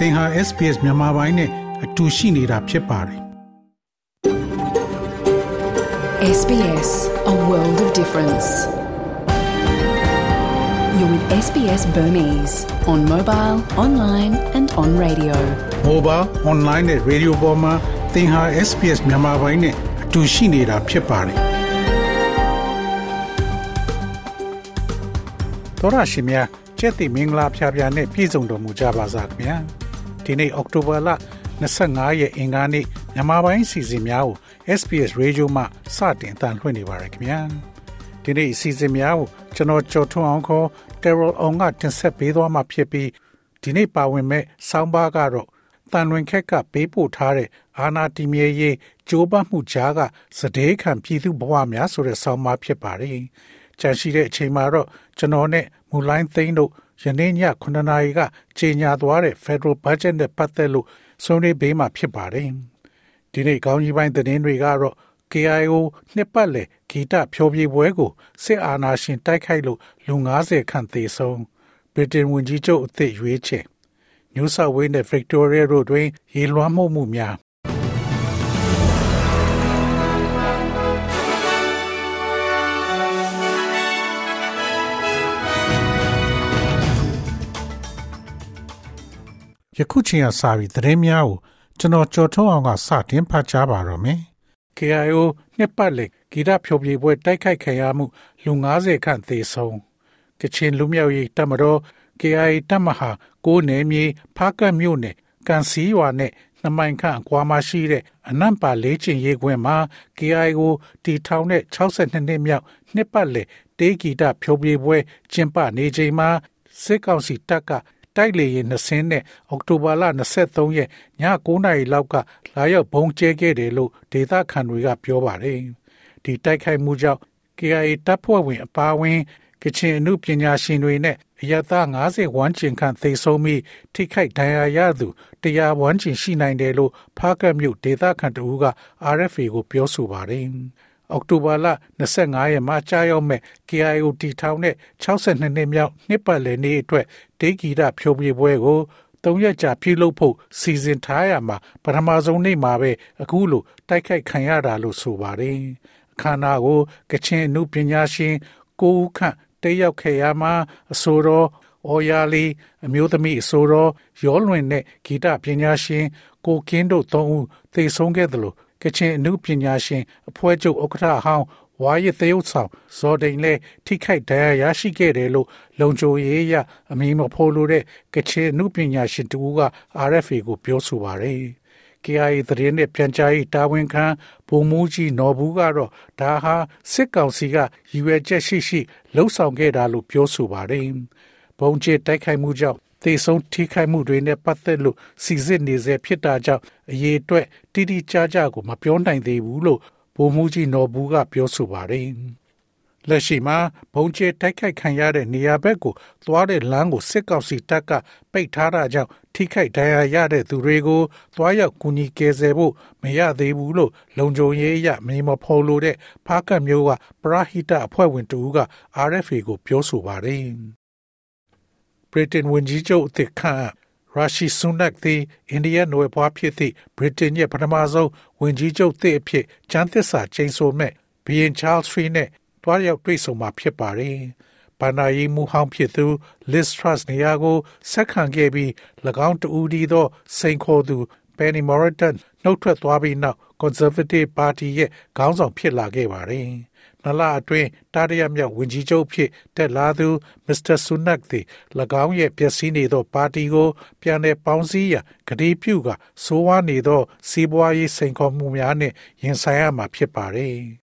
သင်ဟာ SPS မြန်မာပိုင်းနဲ့အတူရှိနေတာဖြစ်ပါတယ် SBS A world of difference You're with SBS Burmese on mobile, online and on radio mobile online နဲ့ radio ပေါ်မှာသင်ဟာ SPS မြန်မာပိုင်းနဲ့အတူရှိနေတာဖြစ်ပါတယ်တော်ရရှိမြကျက်တိမင်္ဂလာဖျားဖျားနဲ့ပြည့်စုံတော်မူကြပါစားခင်ဗျာ ဒီနေ့အောက်တိုဘာလ25ရက်အင်္ဂါနေ့မြန်မာပိုင်းစီစဉ်များကို SPS Radio မှစတင်တန်လှည့်နေပါရခင်ဗျာဒီနေ့စီစဉ်များကိုကျွန်တော်ကြော်ထွန်းအောင်ခေါ် Terrell အောင်ကတင်ဆက်ပေးသွားမှာဖြစ်ပြီးဒီနေ့ပါဝင်မဲ့ဆောင်းပါးကတော့တန်လွင်ခက်ကပေးပို့ထားတဲ့အာနာတီမြေရေးကြိုးပမ်းမှုကြားကစတဲ့ခံပြည်သူဘဝများဆိုတဲ့ဆောင်းပါးဖြစ်ပါတယ်ကြန့်ရှိတဲ့အချိန်မှာတော့ကျွန်တော်နဲ့မူလိုင်းသိန်းတို့ ယနေ့ည9နာရီကကြေညာသွားတဲ့ Federal Budget နဲ့ပတ်သက်လို့ဆွေးနွေးပေးမှာဖြစ်ပါတယ်။ဒီနေ့ကောင်းကြီးပိုင်းသတင်းတွေကတော့ KIO နှစ်ပတ်လည်ဂီတဖျော်ဖြေပွဲကိုစစ်အာဏာရှင်တိုက်ခိုက်လို့လူ90ခန့်သေဆုံးဗြိတိန်ဝန်ကြီးချုပ်အသစ်ရွေးချယ် New South Wales နဲ့ Victoria တို့တွင် ရေလွှမ်းမှုမှုများ ယခုချိန်ကစပြီးသတင်းများကိုကျွန်တော်ကြော်ထုတ်အောင်ကစတင်ဖတ်ကြားပါတော့မယ်။ KIO နှစ်ပတ်လည်ဂီတဖြိုပြေပွဲတိုက်ခိုက်ခံရမှုလူ90ခန့်သေဆုံးကချင်လူမျိုးရေးတပ်မတော် KIA တပ်မဟာကိုးနယ်မြေဖားကတ်မြို့နယ်ကန်စီရွာနဲ့နှမိုင်ခန့်အကွာမှာရှိတဲ့အနံ့ပါလေးချင်ရေးခွင်မှာ KIA ကိုတီထောင်တဲ့62နှစ်မြောက်နှစ်ပတ်လည်တေးဂီတဖြိုပြေပွဲကျင်းပနေချိန်မှာစစ်ကောင်စီတပ်က တိုက်လေယာဉ်နှစ်စင်းနဲ့အောက်တိုဘာလ23ရက်ည9:00နာရီလောက်ကလာရောက်ဘုံကျဲခဲ့တယ်လို့ဒေသခံတွေကပြောပါတယ်။ဒီတိုက်ခိုက်မှုကြောင့် KIA တပ်ဖွဲ့ဝင်အပါအဝင်ကချင်အမှုပညာရှင်တွေနဲ့အရသာ90ဝန်းကျင်ခန့်သေဆုံးပြီးထိခိုက်ဒဏ်ရာရသူတရားဝန်းကျင်ရှိနိုင်တယ်လို့ဖားကတ်မြို့ဒေသခံတဦးက RFA ကိုပြောဆိုပါတယ်။ အောက်တိုဘာလ25ရက်မှာကြာရောက်မဲ့ KIO တီထောင်တဲ့62နှစ်မြောက်နှစ်ပတ်လည်နေ့အတွက်ဒေဂီရဖြိုးပြပွဲကိုသုံးရက်ကြာပြုလုပ်ဖို့စီစဉ်ထားရမှာပထမဆုံးနေ့မှာပဲအခုလိုတိုက်ခိုက်ခံရတာလို့ဆိုပါတယ်အခမ်းအနားကိုကချင်အမှုပညာရှင်ကိုဦးခန့်တက်ရောက်ခဲ့ရမှာအဆိုတော်အော်ယာလီအမျိုးသမီးအဆိုတော်ရောလွင်နဲ့ဂီတပညာရှင်ကိုကင်းတို့သုံးဦးသေဆုံးခဲ့တယ်လို့ ကချင်အမှုပညာရှင်အဖွဲ့ချုပ်ဥက္ကဋ္ဌဟောင်းဝါရစ်သရုပ်ဆောင်ဇော်ဒိန်လည်းထိခိုက်ဒဏ်ရာရရှိခဲ့တယ်လို့လုံခြုံရေးရအမည်မဖော်လိုတဲ့ကချင်အမှုပညာရှင်တူက RFA ကိုပြောဆိုပါတယ်။ KIA သတင်းနဲ့ပြန်ကြားရေးတာဝန်ခံဗိုလ်မှူးကြီးနော်ဘူးကတော့ဒါဟာစစ်ကောင်စီကရည်ရွယ်ချက်ရှိရှိလှုံ့ဆော်ခဲ့တာလို့ပြောဆိုပါတယ်။ဘုံကျဲတိုက်ခိုက်မှုကြောင့် သေဆုံးထိခိုက်မှုတွေနဲ့ပတ်သက်လို့စီစစ်နေစေဖြစ်တာကြောင့်အရေးအတွက်တိတိကျကျကိုမပြောနိုင်သေးဘူးလို့ဗိုလ်မှူးကြီးနော်ဘူးကပြောဆိုပါတယ်။လက်ရှိမှာဘုံကျဲတိုက်ခိုက်ခံရတဲ့နေရာဘက်ကိုသွားတဲ့လမ်းကိုစစ်ကောက်စီတပ်ကပိတ်ထားတာကြောင့်ထိခိုက်ဒဏ်ရာရတဲ့သူတွေကိုသွားရောက်ကူညီကယ်ဆယ်ဖို့မရသေးဘူးလို့လုံခြုံရေးအရမင်းမဖော်လို့တဲ့ဖားကတ်မျိုးကပရာဟိတအဖွဲ့ဝင်တူက RFA ကိုပြောဆိုပါတယ်။ Britain ဝန်ကြီးချုပ်အသစ်ခန့်ရာရှီဆူနက်သည်အိန္ဒိယနွယ်ဖွားဖြစ်သည့် Britain ရဲ့ပထမဆုံးဝန်ကြီးချုပ်သစ်အဖြစ်ကျန်းသစ္စာကျိန်ဆိုမဲ့ဘီယင်ချားလ်ထရီနဲ့တွားရောက်တွေ့ဆုံမှာဖြစ်ပါတယ်။ဘာနာယီမူဟောင်းဖြစ်သူ Liz Truss နေရာကိုဆက်ခံခဲ့ပြီး၎င်းတူဒီသောစိန်ခေါ်သူ Penny Mordaunt နှုတ်ထွက်သွားပြီးနောက် Conservative Party ရဲ့ခေါင်းဆောင်ဖြစ်လာခဲ့ပါတယ်။ နလအတွင်းတာရရမြောက်ဝင်ကြီးချုပ်ဖြစ်တက်လာသူမစ္စတာဆူနက်သည်၎င်းရဲ့ပျက်စီးနေသောပါတီကို ပြန်လည်ပေါင်းစည်းရန်ကတိပြုကဆိုးဝါးနေသော စီးပွားရေးစိန်ခေါ်မှုများနှင့်ရင်ဆိုင်ရမှာဖြစ်ပါれ။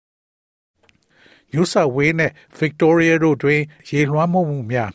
New South Wales နဲ့ Victoria တို့တွင် ရေလွှမ်းမှုမှုများ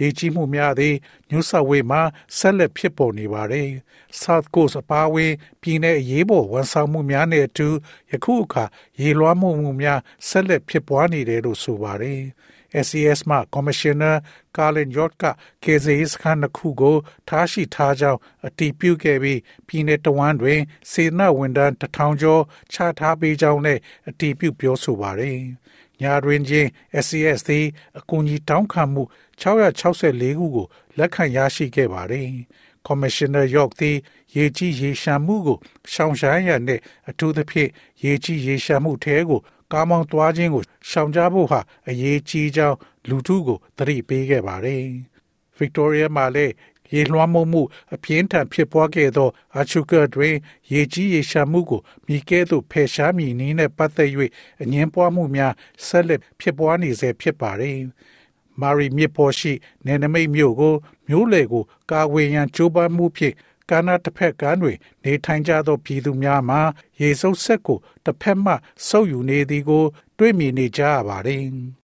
ရေကြီးမှုများသည် New South Wales မှာဆက်လက်ဖြစ်ပေါ်နေပါတယ်။ South Coast အပါအဝင်ပြည်내အရေးပေါ်ဝန်ဆောင်မှုများနဲ့အတူယခုအခါရေလွှမ်းမှုမှုများဆက်လက်ဖြစ်ပွားနေတယ်လို့ဆိုပါတယ်။ SES မှ Commissioner Carlin York ကကေဇေးစခန်းတစ်ခုကိုထားရှိထားကြောင်းအတည်ပြုခဲ့ပြီးပြည်내တဝမ်းတွင်စေနာဝန်ထမ်းတထောင်ကျော်ချထားပေးကြောင်းလည်းအတည်ပြုပြောဆိုပါတယ်။ ညာတွင်ချင်း SES သည်အကူအညီတောင်းခံမှု664ခုကိုလက်ခံရရှိခဲ့ပါတယ်။ကော်မရှင်နာယော့သည်ရေကြီးရေရှမ်းမှုကိုရှောင်ရှားရန်နဲ့အထူးသဖြင့်ရေကြီးရေရှမ်းမှုထဲကိုကားမောင်းသွားခြင်းကိုရှောင်ကြဖို့ဟာအရေးကြီးကြောင်းလူထုကိုသတိပေးခဲ့ပါတယ်။ Victoria မှာလည်း ရေလွှမ်းမိုးမှုအပြင်းထန်ဖြစ်ပွားခဲ့သောအာချူကာတွင် ရေကြီးရေရှာမှုကိုမိကဲသို့ဖယ်ရှားမည်နည်းနဲ့ပတ်သက်၍အငင်းပွားမှုများဆက်လက်ဖြစ်ပွားနေဆဲဖြစ်ပါတယ်။မာရီမြစ်ပေါ်ရှိနယ်နိမိတ်မြို့ကိုမြို့လေကိုကာဝေးရန်ကြိုးပမ်းမှုဖြင့်ကာနာတစ်ဖက်ကမ်းတွင် နေထိုင်ကြသောပြည်သူများမှာရေစုပ်ဆက်ကိုတစ်ဖက်မှဆုပ်ယူနေသည်ကို တွေ့မြင်နေကြရပါတယ်။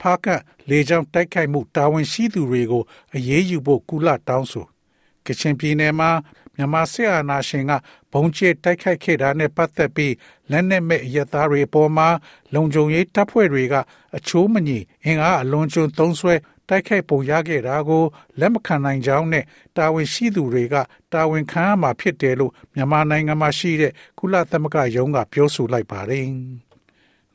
ဖားကလေကြောင်းတိုက်ခိုက်မှုတာဝန်ရှိသူတွေကိုအရေးယူဖို့ကုလတောင်းဆိုကချင်ပြည်နယ်မှာမြန်မာစစ်အာဏာရှင်ကဘုံကျဲတိုက်ခိုက်ခဲ့တာနဲ့ပတ်သက်ပြီးလက်နက်မဲ့ရသားတွေအပေါ်မှာလုံခြုံရေးတပ်ဖွဲ့တွေကအချိုးမညီအင်အားအလွန်ကျွံသုံးဆွဲတိုက်ခိုက်ပုံရခဲ့တာကိုလက်မခံနိုင်ကြောင်းနဲ့တာဝန်ရှိသူတွေကတာဝန်ခံရမှာဖြစ်တယ်လို့မြန်မာနိုင်ငံမှာရှိတဲ့ကုလသမဂ္ဂရုံးကပြောဆိုလိုက်ပါတယ်။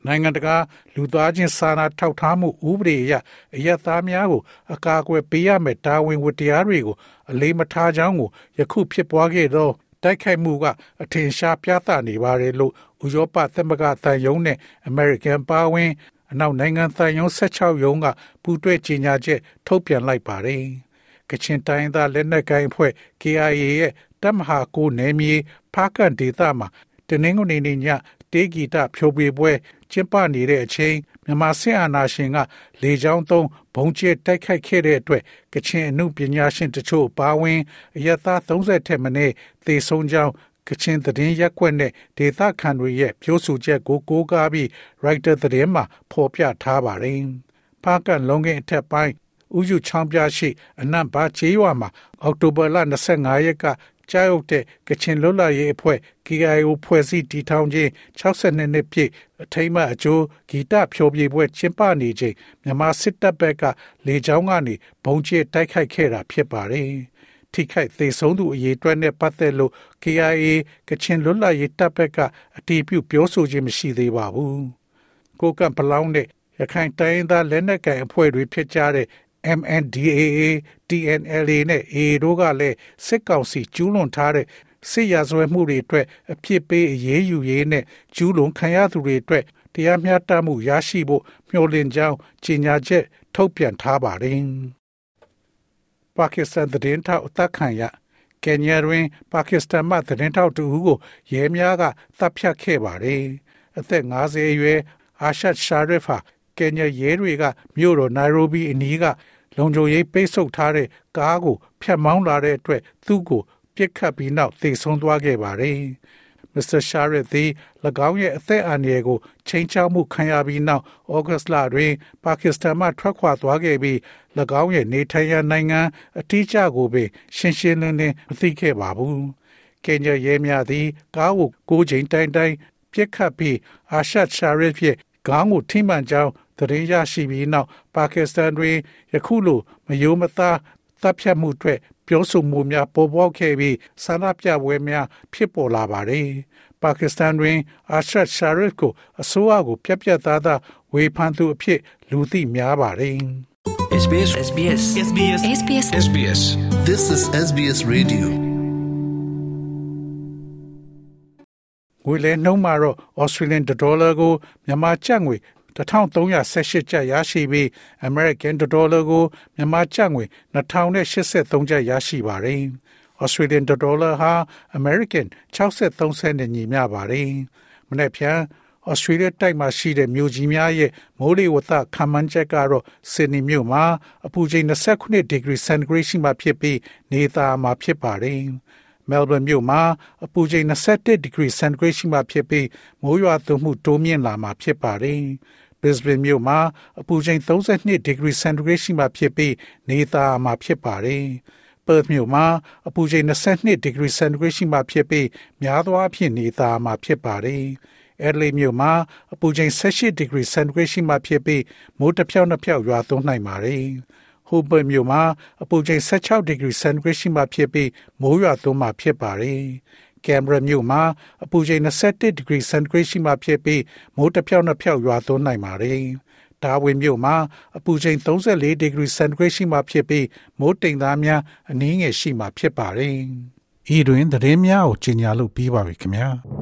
နိုင်ငံတကာလူသားချင်းစာနာထောက်ထားမှုဥပဒေအရအယက်သားများကိုအကာအကွယ်ပေးရမယ့်တာဝန်ဝတ္တရားတွေကိုအလေးမထားကြောင်းကိုယခုဖြစ်ပွားခဲ့သောတိုက်ခိုက်မှုကအထင်ရှားပြသနေပါတယ်လို့ဥရောပသမဂ္ဂသံယုံနဲ့အမေရိကန်ပါဝင်အနောက်နိုင်ငံသံရုံး16ရုံးကပူးတွဲကြေညာချက်ထုတ်ပြန်လိုက်ပါတယ်။ကချင်တိုင်းသားလက်နက်ကိုင်အဖွဲ့ KIA ရဲ့တပ်မဟာကိုနယ်မြေဖားကန်ဒေသမှာတနင်္ဂနွေနေ့ညတေးဂီတဖြိုးပြပွဲ ကျင်းပနေတဲ့အချိန်မြန်မာစစ်အာဏာရှင်ကလေကြောင်းသုံးဘုံကျဲတိုက်ခိုက်ခဲ့တဲ့အတွက်ကချင်အမှုပညာရှင်တချို့ပါဝင်အရသာ30ထက်မနည်းသေဆုံးကြောင်းကချင်သတင်းရက်ကွက်နဲ့ဒေသခံတွေရဲ့ပြောဆိုချက်ကိုကိုးကားပြီး Writer သတင်းမှာဖော်ပြထားပါတယ်။ဖားကန်လုံငင်အထက်ပိုင်းဥယျချောင်းပြရှိအနံ့ဘာချေးရွာမှာအောက်တိုဘာလ25ရက်က ကြားရောက်တဲ့ကချင်လွတ်လပ်ရေးအဖွဲ့ KIO ဖွဲ့စည်းတည်ထောင်ခြင်း62နှစ်ပြည့်အထိမ်းအမှတ်အကျိုးဂီတဖျော်ဖြေပွဲကျင်းပနေချိန်မြန်မာစစ်တပ်ဘက်ကလေကြောင်းကနေဘုံကျဲတိုက်ခိုက်ခဲ့တာဖြစ်ပါတယ်။ထိခိုက်သေဆုံးသူအရေးအတွက်နဲ့ပတ်သက်လို့ KIA ကချင်လွတ်လပ်ရေးတပ်ဘက်ကအတည်ပြုပြောဆိုခြင်းမရှိသေးပါဘူး။ကိုကန့်ပလောင်းတဲ့ရခိုင်တိုင်းသားလက်နက်ကိုင်အဖွဲ့တွေဖြစ်ကြတဲ့ MNDAA TNLA နဲ့ AA တို့ကလည်းစစ်ကောင်စီကျူးလွန်ထားတဲ့စစ်ရာဇဝတ်မှုတွေအတွက်အဖြစ်ပေးအရေးယူရေးနဲ့ကျူးလွန်ခံရသူတွေအတွက်တရားမျှတမှုရရှိဖို့မျှော်လင့်ကြောင်းကြေညာချက်ထုတ်ပြန်ထားပါတယ်။ပါကစ္စတန်သတင်းထောက်အသက်ခံရကင်ညာတွင် ပါကစ္စတန်မှသတင်းထောက်တူကိုရဲများကတပ်ဖြတ်ခဲ့ပါတယ်။အသက်50အရွယ်အာရှတ်ရှာရစ်ဖာ ကင်ညာရဲတွေကမြို့တော်နိုင်ရိုဘီအနီးကလုံခြုံရေးပိတ်ဆို့ထားတဲ့ကားကိုဖျက်မောင်းလာတဲ့အတွက်သူ့ကိုပြစ်ခတ်ပြီးနောက်သေဆုံးသွားခဲ့ပါတယ်။ Mr. Sharif သည်၎င်းရဲ့အသက်အန္တရာယ်ကိုချိန်ချောက်မှုခံရပြီးနောက်ဩဂတ်လတွင်ပါကစ္စတန်မှထွက်ခွာသွားခဲ့ပြီး၎င်းရဲ့နေထိုင်ရာနိုင်ငံအထီးကျကိုပင်ရှင်းရှင်းလင်းလင်းမသိခဲ့ပါဘူး။ကင်ညာရဲများသည်ကားကိုကိုးချိန်တိုင်တိုင်ပြစ်ခတ်ပြီးအာရှတ်ရှာရစ်ရဲ့ခေါင်းကိုထိမှန်ကြောင်း သတင်းရရှိပြီးနောက်ပါကစ္စတန်တွင်ယခုလိုမယိုမသားတပ်ဖြတ်မှုတွေပြောဆိုမှုများပေါ်ပေါက်ခဲ့ပြီးဆန္ဒပြပွဲများဖြစ်ပေါ်လာပါတယ်။ပါကစ္စတန်တွင်အာရှတ်ရှာရစ်ကိုအစိုးရကိုပြက်ပြက်သားသားဝေဖန်သူအဖြစ်လူသိများပါတယ်။ SBS SBS SBS SBS SBS This is SBS Radio. ငွေလဲနှုန်းမှာတော့ Australian dollar ကိုမြန်မာကျပ်ငွေ 1318ကျပ်ရရှိပြီး American dollar ကိုမြန်မာကျပ်ငွေ2083ကျပ်ရရှိပါတယ်။ Australian dollar ဟာ American 63စနစ်ညီမျှပါတယ်။မနေ့ဖြန်ဩစတြေးလျတိုက်မှာရှိတဲ့မြို့ကြီးများရဲ့မိုးလေဝသခန့်မှန်းချက်ကတော့ဆင်နီမြို့မှာအပူချိန်29ဒီဂရီစင်တီဂရိတ်ရှိမှဖြစ်ပြီးနေသားမှာဖြစ်ပါတယ်။မဲလ်ဘန်မြို့မှာအပူချိန်21ဒီဂရီစင်တီဂရိတ်ရှိမှဖြစ်ပြီးမိုးရွာသွန်းမှုတိုးမြင့်လာမှာဖြစ်ပါတယ်။ Brisbane မြို့မှာအပူချိန်32ဒီဂရီစင်တီဂရိတ်ရှိမှဖြစ်ပြီးနေသားမှာဖြစ်ပါတယ်။ Perth မြို့မှာအပူချိန်22ဒီဂရီစင်တီဂရိတ်ရှိမှဖြစ်ပြီးများသောအားဖြင့်နေသားမှာဖြစ်ပါတယ်။ Adelaide မြို့မှာအပူချိန်18ဒီဂရီစင်တီဂရိတ်ရှိမှဖြစ်ပြီးမိုးတစ်ဖြောက်နှစ်ဖြောက်ရွာသွန်းနိုင်ပါတယ်။ Hobart မြို့မှာအပူချိန်16ဒီဂရီစင်တီဂရိတ်ရှိမှဖြစ်ပြီးမိုးရွာသွန်းမှဖြစ်ပါတယ်။ Canberra မြို့မှာအပူချိန်21ဒီဂရီစင်တီဂရိတ်ရှိမှဖြစ်ပြီးမိုးတစ်ဖြောက်နှစ်ဖြောက်ရွာသွန်းနိုင်ပါတယ်။ဒါဝင်မြို့မှာအပူချိန်34ဒီဂရီစင်တီဂရိတ်ရှိမှဖြစ်ပြီးမိုးတိမ်သားများအနည်းငယ်ရှိမှဖြစ်ပါတယ်။ဤတွင်သတင်းများကိုကြီးညာလို့ပြီးပါပြီခင်ဗျာ။